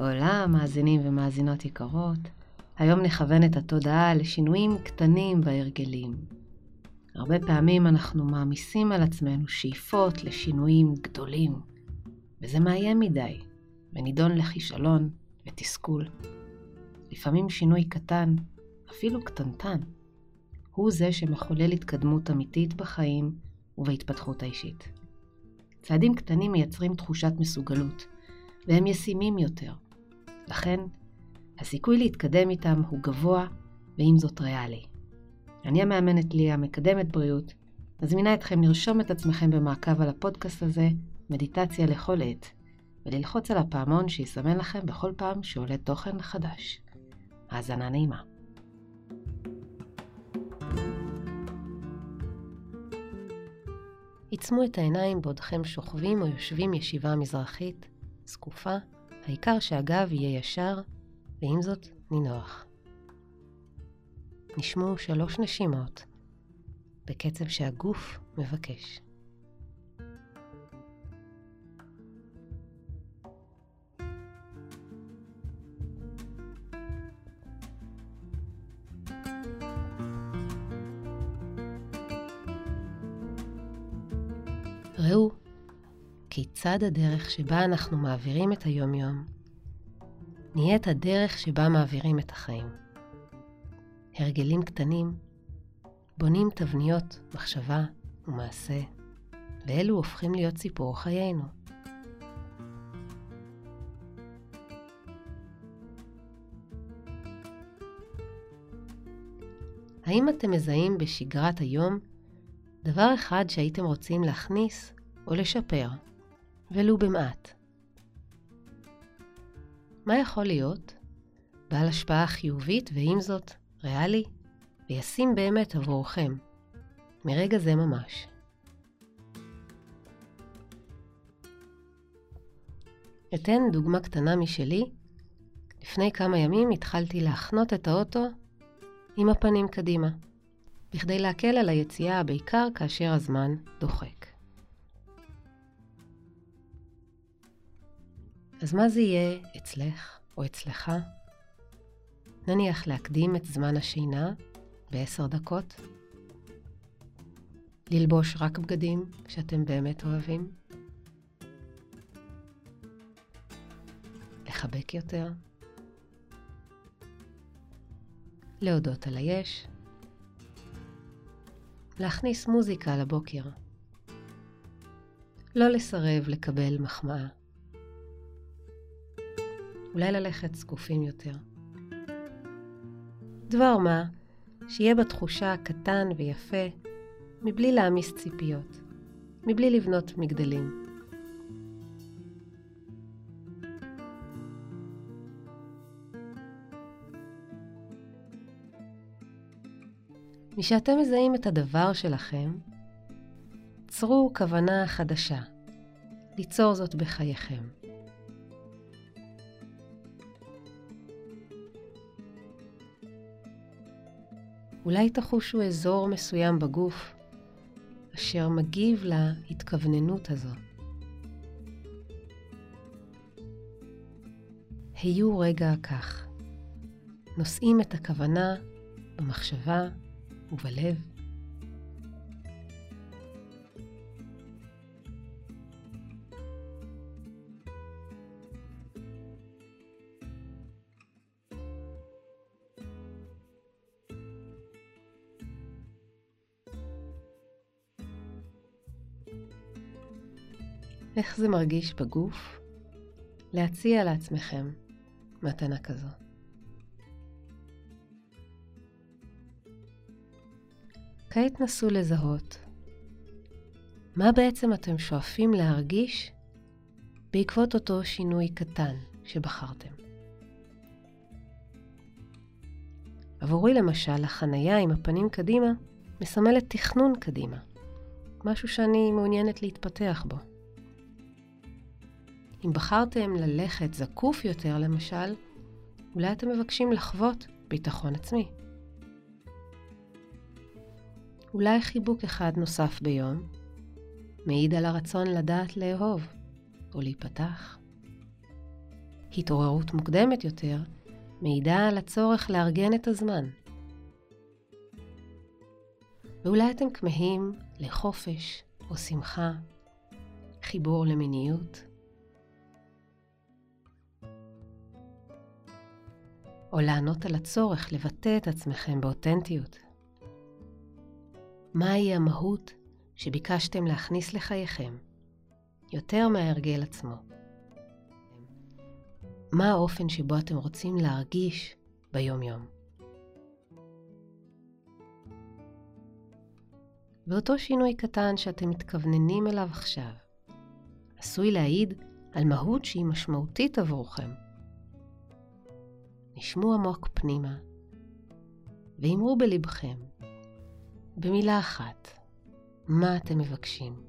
עולה, מאזינים ומאזינות יקרות, היום נכוון את התודעה לשינויים קטנים בהרגלים. הרבה פעמים אנחנו מעמיסים על עצמנו שאיפות לשינויים גדולים, וזה מאיים מדי, ונידון לכישלון ותסכול. לפעמים שינוי קטן, אפילו קטנטן, הוא זה שמחולל התקדמות אמיתית בחיים ובהתפתחות האישית. צעדים קטנים מייצרים תחושת מסוגלות, והם ישימים יותר. לכן, הסיכוי להתקדם איתם הוא גבוה, ועם זאת ריאלי. אני המאמנת ליה, מקדמת בריאות, מזמינה אתכם לרשום את עצמכם במעקב על הפודקאסט הזה, מדיטציה לכל עת, וללחוץ על הפעמון שיסמן לכם בכל פעם שעולה תוכן חדש. האזנה נעימה. עיצמו את העיניים בעודכם שוכבים או יושבים ישיבה מזרחית, זקופה, העיקר שהגב יהיה ישר, ועם זאת נינוח. נשמעו שלוש נשימות, בקצב שהגוף מבקש. ראו כיצד הדרך שבה אנחנו מעבירים את היומיום נהיית הדרך שבה מעבירים את החיים. הרגלים קטנים בונים תבניות מחשבה ומעשה, ואלו הופכים להיות סיפור חיינו. האם אתם מזהים בשגרת היום דבר אחד שהייתם רוצים להכניס או לשפר, ולו במעט? מה יכול להיות? בעל השפעה חיובית ועם זאת ריאלי וישים באמת עבורכם, מרגע זה ממש. אתן דוגמה קטנה משלי. לפני כמה ימים התחלתי להחנות את האוטו עם הפנים קדימה, בכדי להקל על היציאה בעיקר כאשר הזמן דוחק. אז מה זה יהיה אצלך או אצלך? נניח להקדים את זמן השינה בעשר דקות? ללבוש רק בגדים שאתם באמת אוהבים? לחבק יותר? להודות על היש? להכניס מוזיקה לבוקר? לא לסרב לקבל מחמאה. אולי ללכת זקופים יותר. דבר מה שיהיה בתחושה קטן ויפה, מבלי להעמיס ציפיות, מבלי לבנות מגדלים. משאתם מזהים את הדבר שלכם, צרו כוונה חדשה, ליצור זאת בחייכם. אולי תחושו אזור מסוים בגוף אשר מגיב להתכווננות הזו. היו רגע כך, נושאים את הכוונה במחשבה ובלב. איך זה מרגיש בגוף להציע לעצמכם מתנה כזו. כעת נסו לזהות מה בעצם אתם שואפים להרגיש בעקבות אותו שינוי קטן שבחרתם. עבורי למשל, החנייה עם הפנים קדימה מסמלת תכנון קדימה, משהו שאני מעוניינת להתפתח בו. אם בחרתם ללכת זקוף יותר, למשל, אולי אתם מבקשים לחוות ביטחון עצמי. אולי חיבוק אחד נוסף ביום מעיד על הרצון לדעת לאהוב או להיפתח. התעוררות מוקדמת יותר מעידה על הצורך לארגן את הזמן. ואולי אתם כמהים לחופש או שמחה, חיבור למיניות. או לענות על הצורך לבטא את עצמכם באותנטיות. מהי המהות שביקשתם להכניס לחייכם, יותר מההרגל עצמו? מה האופן שבו אתם רוצים להרגיש ביום-יום? ואותו שינוי קטן שאתם מתכווננים אליו עכשיו, עשוי להעיד על מהות שהיא משמעותית עבורכם. נשמו עמוק פנימה ואמרו בלבכם, במילה אחת, מה אתם מבקשים.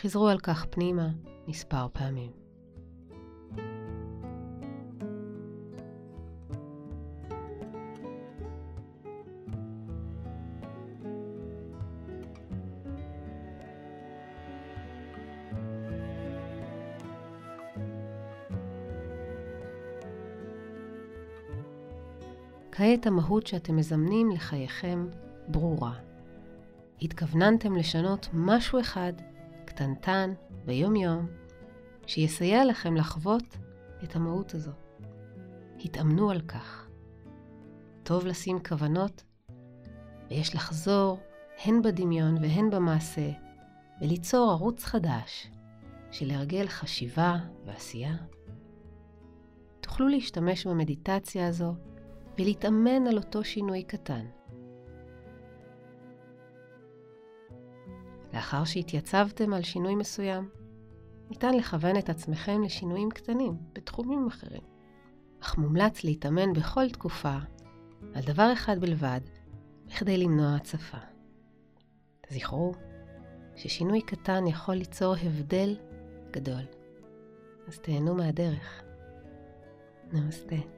חזרו על כך פנימה מספר פעמים. כעת המהות שאתם מזמנים לחייכם ברורה. התכווננתם לשנות משהו אחד, קטנטן, ביום-יום, שיסייע לכם לחוות את המהות הזו. התאמנו על כך. טוב לשים כוונות, ויש לחזור הן בדמיון והן במעשה, וליצור ערוץ חדש של הרגל חשיבה ועשייה. תוכלו להשתמש במדיטציה הזו ולהתאמן על אותו שינוי קטן. לאחר שהתייצבתם על שינוי מסוים, ניתן לכוון את עצמכם לשינויים קטנים בתחומים אחרים, אך מומלץ להתאמן בכל תקופה על דבר אחד בלבד, בכדי למנוע הצפה. זכרו ששינוי קטן יכול ליצור הבדל גדול. אז תהנו מהדרך. נמסטה.